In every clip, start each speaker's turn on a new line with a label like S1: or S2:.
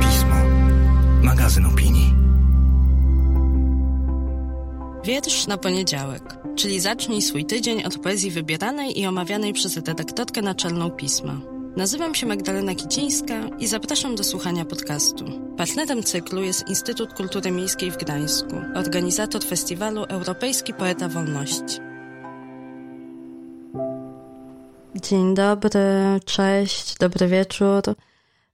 S1: Pismo. Magazyn opinii.
S2: Wiersz na poniedziałek, czyli zacznij swój tydzień od poezji wybieranej i omawianej przez redaktorkę naczelną pisma. Nazywam się Magdalena Kicińska i zapraszam do słuchania podcastu. Partnerem cyklu jest Instytut Kultury Miejskiej w Gdańsku, organizator festiwalu Europejski Poeta Wolności. Dzień dobry, cześć, dobry wieczór.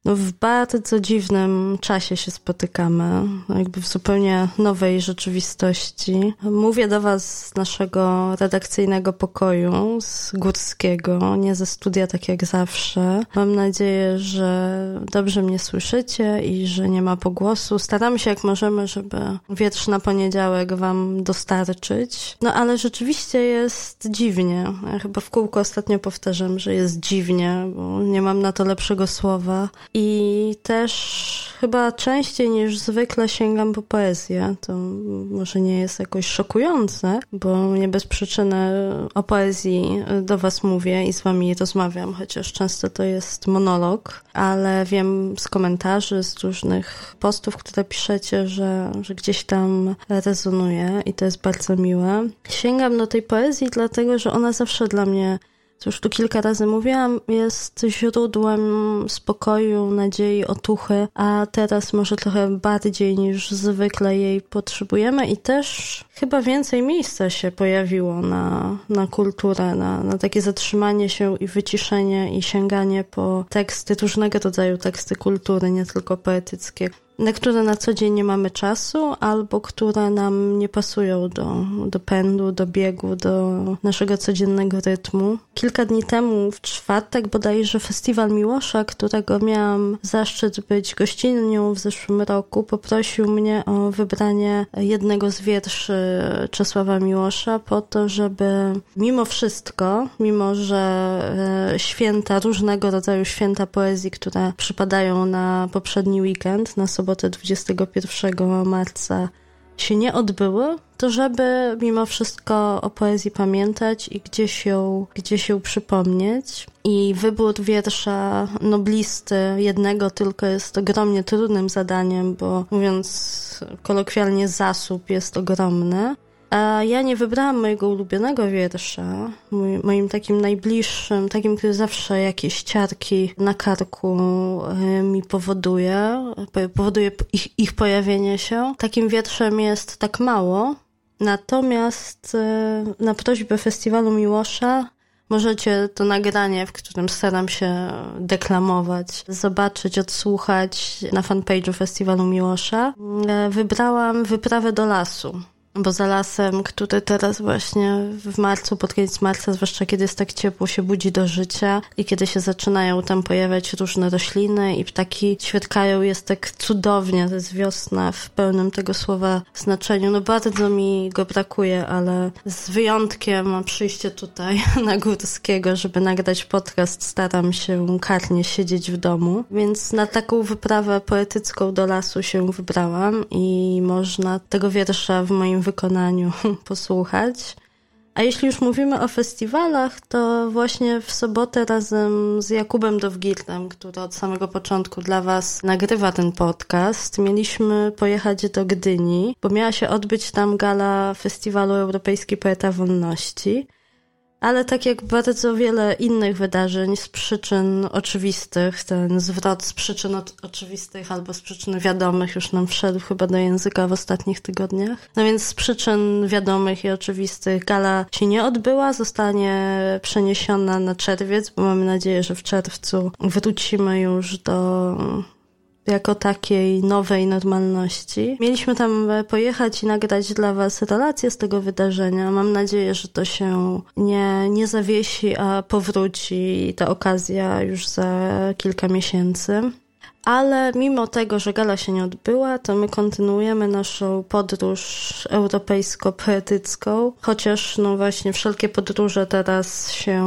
S2: No w bardzo dziwnym czasie się spotykamy, jakby w zupełnie nowej rzeczywistości. Mówię do Was z naszego redakcyjnego pokoju, z Górskiego, nie ze studia tak jak zawsze. Mam nadzieję, że dobrze mnie słyszycie i że nie ma pogłosu. Staramy się jak możemy, żeby wietrz na poniedziałek Wam dostarczyć. No ale rzeczywiście jest dziwnie. Ja chyba w kółko ostatnio powtarzam, że jest dziwnie, bo nie mam na to lepszego słowa. I też chyba częściej niż zwykle sięgam po poezję. To może nie jest jakoś szokujące, bo nie bez przyczyny o poezji do Was mówię i z Wami rozmawiam, chociaż często to jest monolog, ale wiem z komentarzy, z różnych postów, które piszecie, że, że gdzieś tam rezonuje i to jest bardzo miłe. Sięgam do tej poezji, dlatego że ona zawsze dla mnie co już tu kilka razy mówiłam, jest źródłem spokoju, nadziei, otuchy, a teraz może trochę bardziej niż zwykle jej potrzebujemy i też chyba więcej miejsca się pojawiło na, na kulturę, na, na takie zatrzymanie się i wyciszenie i sięganie po teksty, różnego rodzaju teksty kultury, nie tylko poetyckie na które na co dzień nie mamy czasu, albo które nam nie pasują do, do pędu, do biegu, do naszego codziennego rytmu. Kilka dni temu, w czwartek bodajże, Festiwal Miłosza, którego miałam zaszczyt być gościnią w zeszłym roku, poprosił mnie o wybranie jednego z wierszy Czesława Miłosza po to, żeby mimo wszystko, mimo że e, święta, różnego rodzaju święta poezji, które przypadają na poprzedni weekend, na sobotę sobotę 21 marca się nie odbyły, to żeby mimo wszystko o poezji pamiętać i gdzieś ją, gdzieś ją przypomnieć. I wybór wiersza noblisty jednego tylko jest ogromnie trudnym zadaniem, bo mówiąc kolokwialnie zasób jest ogromny. A ja nie wybrałam mojego ulubionego wiersza, moim takim najbliższym, takim, który zawsze jakieś ciarki na karku e, mi powoduje, powoduje ich, ich pojawienie się. Takim wierszem jest tak mało, natomiast e, na prośbę Festiwalu Miłosza Możecie to nagranie, w którym staram się deklamować, zobaczyć, odsłuchać na fanpage'u Festiwalu Miłosza. E, wybrałam wyprawę do lasu bo za lasem, który teraz właśnie w marcu, pod koniec marca, zwłaszcza kiedy jest tak ciepło, się budzi do życia i kiedy się zaczynają tam pojawiać różne rośliny i ptaki ćwierkają, jest tak cudownie, to jest wiosna w pełnym tego słowa znaczeniu. No bardzo mi go brakuje, ale z wyjątkiem przyjście tutaj na Górskiego, żeby nagrać podcast, staram się karnie siedzieć w domu, więc na taką wyprawę poetycką do lasu się wybrałam i można tego wiersza w moim wykonaniu posłuchać. A jeśli już mówimy o festiwalach, to właśnie w sobotę razem z Jakubem Dowgirtem, który od samego początku dla Was nagrywa ten podcast, mieliśmy pojechać do Gdyni, bo miała się odbyć tam gala Festiwalu Europejski Poeta Wolności. Ale tak jak bardzo wiele innych wydarzeń z przyczyn oczywistych, ten zwrot z przyczyn oczywistych albo z przyczyn wiadomych już nam wszedł chyba do języka w ostatnich tygodniach. No więc z przyczyn wiadomych i oczywistych gala się nie odbyła, zostanie przeniesiona na czerwiec, bo mamy nadzieję, że w czerwcu wrócimy już do jako takiej nowej normalności. Mieliśmy tam e, pojechać i nagrać dla Was relacje z tego wydarzenia. Mam nadzieję, że to się nie, nie zawiesi, a powróci ta okazja już za kilka miesięcy. Ale mimo tego, że gala się nie odbyła, to my kontynuujemy naszą podróż europejsko-poetycką, chociaż no właśnie wszelkie podróże teraz się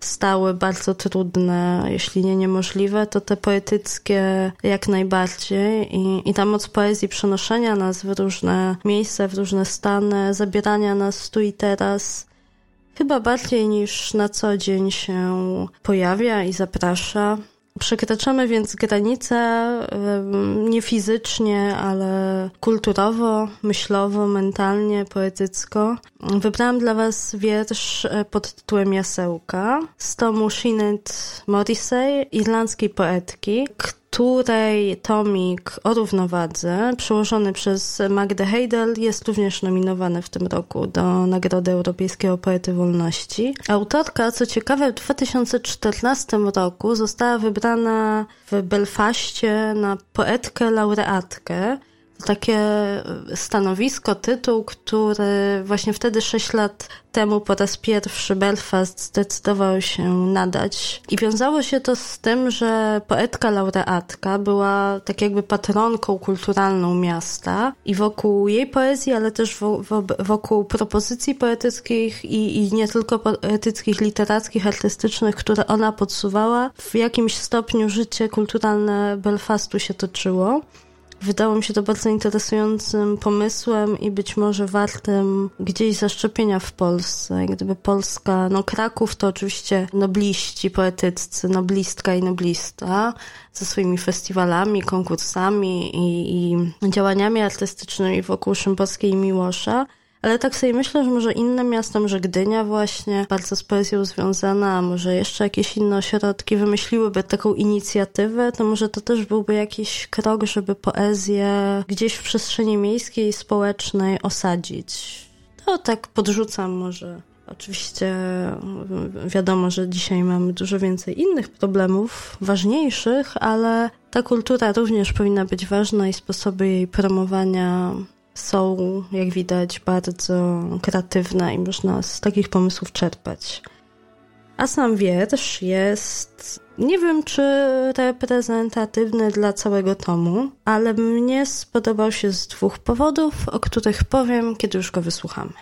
S2: stały bardzo trudne, jeśli nie niemożliwe, to te poetyckie jak najbardziej. I, i ta moc poezji przenoszenia nas w różne miejsca, w różne stany, zabierania nas tu i teraz. Chyba bardziej niż na co dzień się pojawia i zaprasza. Przekraczamy więc granice nie fizycznie, ale kulturowo, myślowo, mentalnie, poetycko. Wybrałam dla Was wiersz e, pod tytułem Jasełka z tomu Sinead Morrissey, irlandzkiej poetki, której tomik o równowadze, przełożony przez Magdę Heidel, jest również nominowany w tym roku do Nagrody Europejskiego Poety Wolności. Autorka, co ciekawe, w 2014 roku została wybrana w Belfaście na poetkę laureatkę takie stanowisko, tytuł, który właśnie wtedy sześć lat temu po raz pierwszy Belfast zdecydował się nadać. I wiązało się to z tym, że poetka laureatka była tak jakby patronką kulturalną miasta i wokół jej poezji, ale też wokół propozycji poetyckich i, i nie tylko poetyckich, literackich, artystycznych, które ona podsuwała, w jakimś stopniu życie kulturalne Belfastu się toczyło. Wydało mi się to bardzo interesującym pomysłem i być może wartym gdzieś zaszczepienia w Polsce. Gdyby Polska, no Kraków to oczywiście nobliści poetyccy, noblistka i noblista ze swoimi festiwalami, konkursami i, i działaniami artystycznymi wokół Szymborskiej i Miłosza, ale tak sobie myślę, że może inne miasta, może Gdynia właśnie, bardzo z poezją związana, a może jeszcze jakieś inne ośrodki wymyśliłyby taką inicjatywę, to może to też byłby jakiś krok, żeby poezję gdzieś w przestrzeni miejskiej społecznej osadzić. To tak podrzucam może. Oczywiście wiadomo, że dzisiaj mamy dużo więcej innych problemów, ważniejszych, ale ta kultura również powinna być ważna i sposoby jej promowania są, jak widać, bardzo kreatywne i można z takich pomysłów czerpać. A sam wiersz jest, nie wiem czy reprezentatywny dla całego tomu, ale mnie spodobał się z dwóch powodów, o których powiem, kiedy już go wysłuchamy.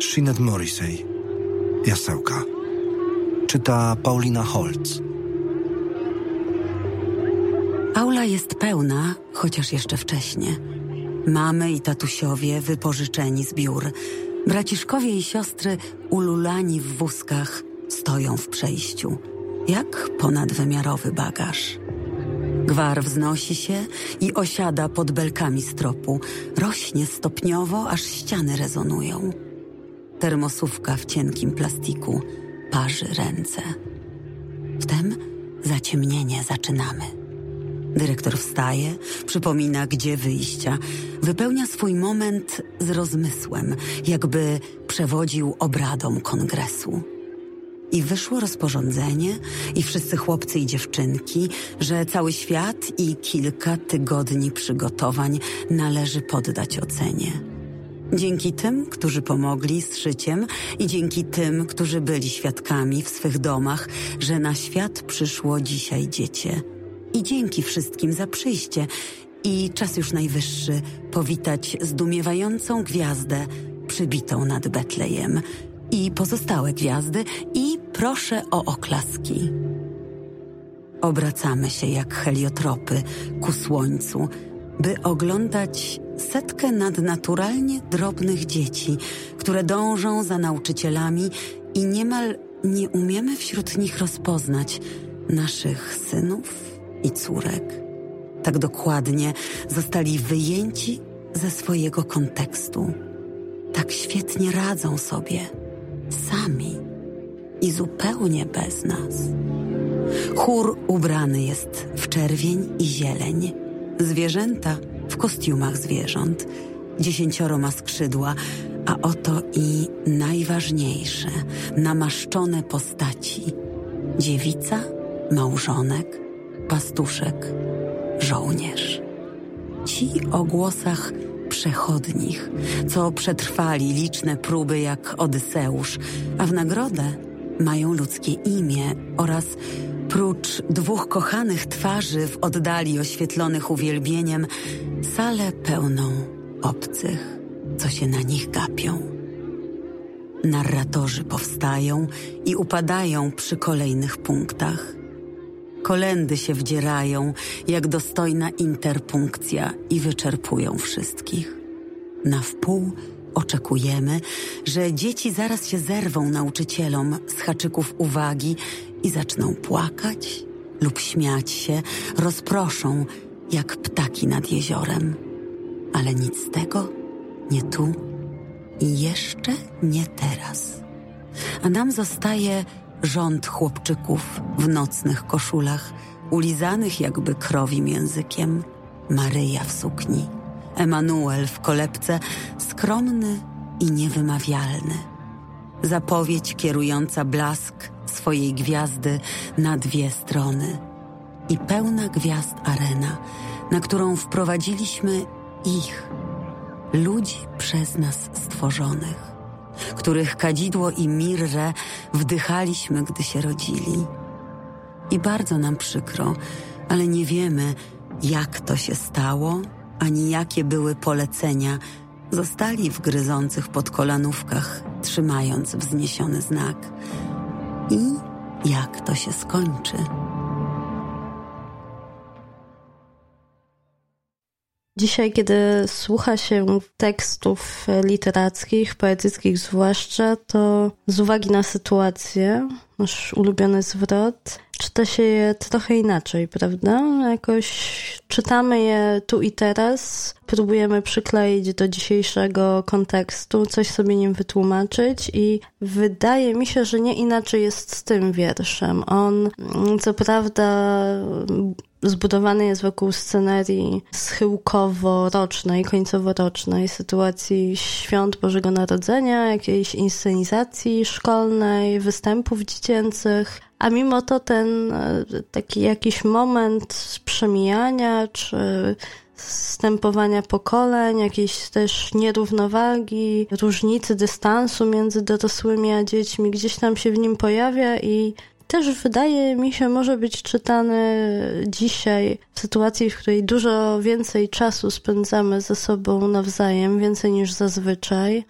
S1: Sinead Morrissey, Jasełka. Czyta Paulina Holz.
S3: Aula jest pełna, chociaż jeszcze wcześnie. Mamy i tatusiowie wypożyczeni z biur. Braciszkowie i siostry ululani w wózkach stoją w przejściu, jak ponadwymiarowy bagaż. Gwar wznosi się i osiada pod belkami stropu. Rośnie stopniowo, aż ściany rezonują. Termosówka w cienkim plastiku parzy ręce. Wtem zaciemnienie zaczynamy. Dyrektor wstaje, przypomina, gdzie wyjścia, wypełnia swój moment z rozmysłem, jakby przewodził obradom kongresu. I wyszło rozporządzenie, i wszyscy chłopcy i dziewczynki, że cały świat i kilka tygodni przygotowań należy poddać ocenie. Dzięki tym, którzy pomogli z szyciem i dzięki tym, którzy byli świadkami w swych domach, że na świat przyszło dzisiaj dziecię i dzięki wszystkim za przyjście. I czas już najwyższy powitać zdumiewającą gwiazdę przybitą nad Betlejem i pozostałe gwiazdy i proszę o oklaski. Obracamy się jak heliotropy ku słońcu, by oglądać setkę nadnaturalnie drobnych dzieci, które dążą za nauczycielami i niemal nie umiemy wśród nich rozpoznać naszych synów i córek. Tak dokładnie zostali wyjęci ze swojego kontekstu. Tak świetnie radzą sobie, sami i zupełnie bez nas. Chór ubrany jest w czerwień i zieleń. Zwierzęta w kostiumach zwierząt. Dziesięcioro ma skrzydła, a oto i najważniejsze, namaszczone postaci. Dziewica, małżonek, pastuszek, żołnierz. Ci o głosach przechodnich, co przetrwali liczne próby jak Odyseusz, a w nagrodę mają ludzkie imię oraz prócz dwóch kochanych twarzy w oddali oświetlonych uwielbieniem, salę pełną obcych, co się na nich gapią. Narratorzy powstają i upadają przy kolejnych punktach. Kolendy się wdzierają, jak dostojna interpunkcja i wyczerpują wszystkich. Na wpół oczekujemy, że dzieci zaraz się zerwą nauczycielom z haczyków uwagi i zaczną płakać lub śmiać się, rozproszą jak ptaki nad jeziorem. Ale nic z tego nie tu i jeszcze nie teraz. A nam zostaje rząd chłopczyków w nocnych koszulach, ulizanych jakby krowim językiem, Maryja w sukni, Emanuel w kolebce, skromny i niewymawialny. Zapowiedź kierująca blask swojej gwiazdy na dwie strony. I pełna gwiazd arena, na którą wprowadziliśmy ich, ludzi przez nas stworzonych, których kadzidło i mirrę wdychaliśmy, gdy się rodzili. I bardzo nam przykro, ale nie wiemy, jak to się stało, ani jakie były polecenia. Zostali w gryzących pod kolanówkach, trzymając wzniesiony znak. I jak to się skończy?
S2: Dzisiaj, kiedy słucha się tekstów literackich, poetyckich zwłaszcza, to z uwagi na sytuację, nasz ulubiony zwrot, czyta się je trochę inaczej, prawda? Jakoś czytamy je tu i teraz, próbujemy przykleić do dzisiejszego kontekstu, coś sobie nim wytłumaczyć i wydaje mi się, że nie inaczej jest z tym wierszem. On, co prawda, zbudowany jest wokół scenerii schyłkowo-rocznej, końcowo-rocznej, sytuacji świąt Bożego Narodzenia, jakiejś inscenizacji szkolnej, występów dziecięcych, a mimo to ten e, taki jakiś moment przemijania, czy zstępowania pokoleń, jakiejś też nierównowagi, różnicy dystansu między dorosłymi a dziećmi gdzieś tam się w nim pojawia i też wydaje mi się może być czytany dzisiaj w sytuacji, w której dużo więcej czasu spędzamy ze sobą nawzajem, więcej niż zazwyczaj.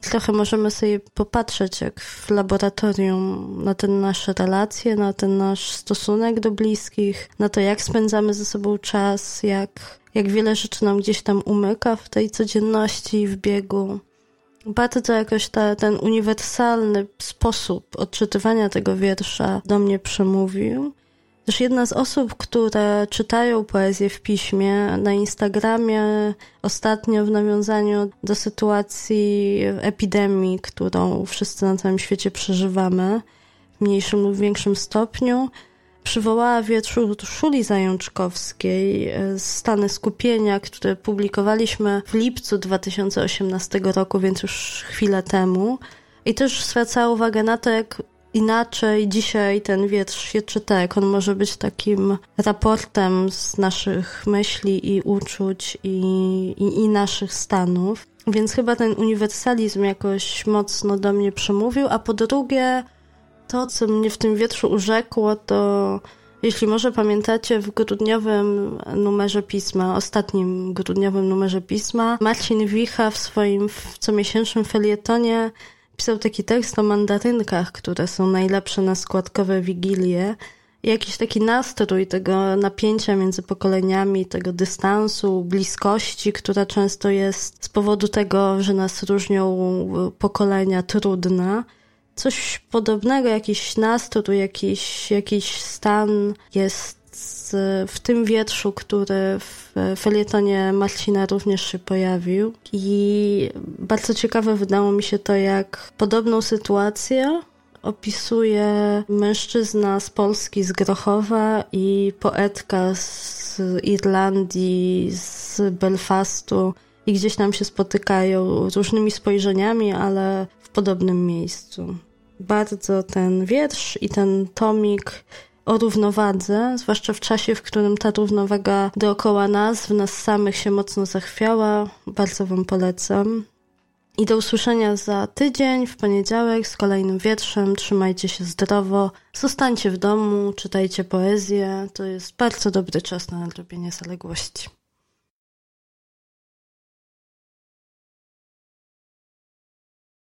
S2: Trochę możemy sobie popatrzeć, jak w laboratorium, na te nasze relacje, na ten nasz stosunek do bliskich, na to, jak spędzamy ze sobą czas, jak, jak wiele rzeczy nam gdzieś tam umyka w tej codzienności, w biegu bardzo jakoś ta, ten uniwersalny sposób odczytywania tego wiersza do mnie przemówił. Też jedna z osób, które czytają poezję w piśmie na Instagramie ostatnio w nawiązaniu do sytuacji epidemii, którą wszyscy na całym świecie przeżywamy w mniejszym lub większym stopniu, przywołała wiersz Szuli Zajączkowskiej e, Stany Skupienia, które publikowaliśmy w lipcu 2018 roku, więc już chwilę temu. I też zwracała uwagę na to, jak inaczej dzisiaj ten wiersz się czyta, jak on może być takim raportem z naszych myśli i uczuć i, i, i naszych stanów. Więc chyba ten uniwersalizm jakoś mocno do mnie przemówił, a po drugie to, co mnie w tym wietrzu urzekło, to jeśli może pamiętacie, w grudniowym numerze pisma, ostatnim grudniowym numerze pisma, Marcin Wicha w swoim comiesięcznym felietonie pisał taki tekst o mandarynkach, które są najlepsze na składkowe wigilie. Jakiś taki nastrój tego napięcia między pokoleniami, tego dystansu, bliskości, która często jest z powodu tego, że nas różnią pokolenia trudna coś podobnego, jakiś nastrój, jakiś, jakiś stan jest w tym wietrzu, który w felietonie Marcina również się pojawił. I bardzo ciekawe wydało mi się to, jak podobną sytuację opisuje mężczyzna z Polski, z Grochowa i poetka z Irlandii, z Belfastu. I gdzieś tam się spotykają różnymi spojrzeniami, ale w podobnym miejscu bardzo ten wiersz i ten tomik o równowadze, zwłaszcza w czasie, w którym ta równowaga dookoła nas, w nas samych się mocno zachwiała. Bardzo Wam polecam. I do usłyszenia za tydzień, w poniedziałek, z kolejnym wietrzem. Trzymajcie się zdrowo, zostańcie w domu, czytajcie poezję. To jest bardzo dobry czas na nadrobienie zaległości.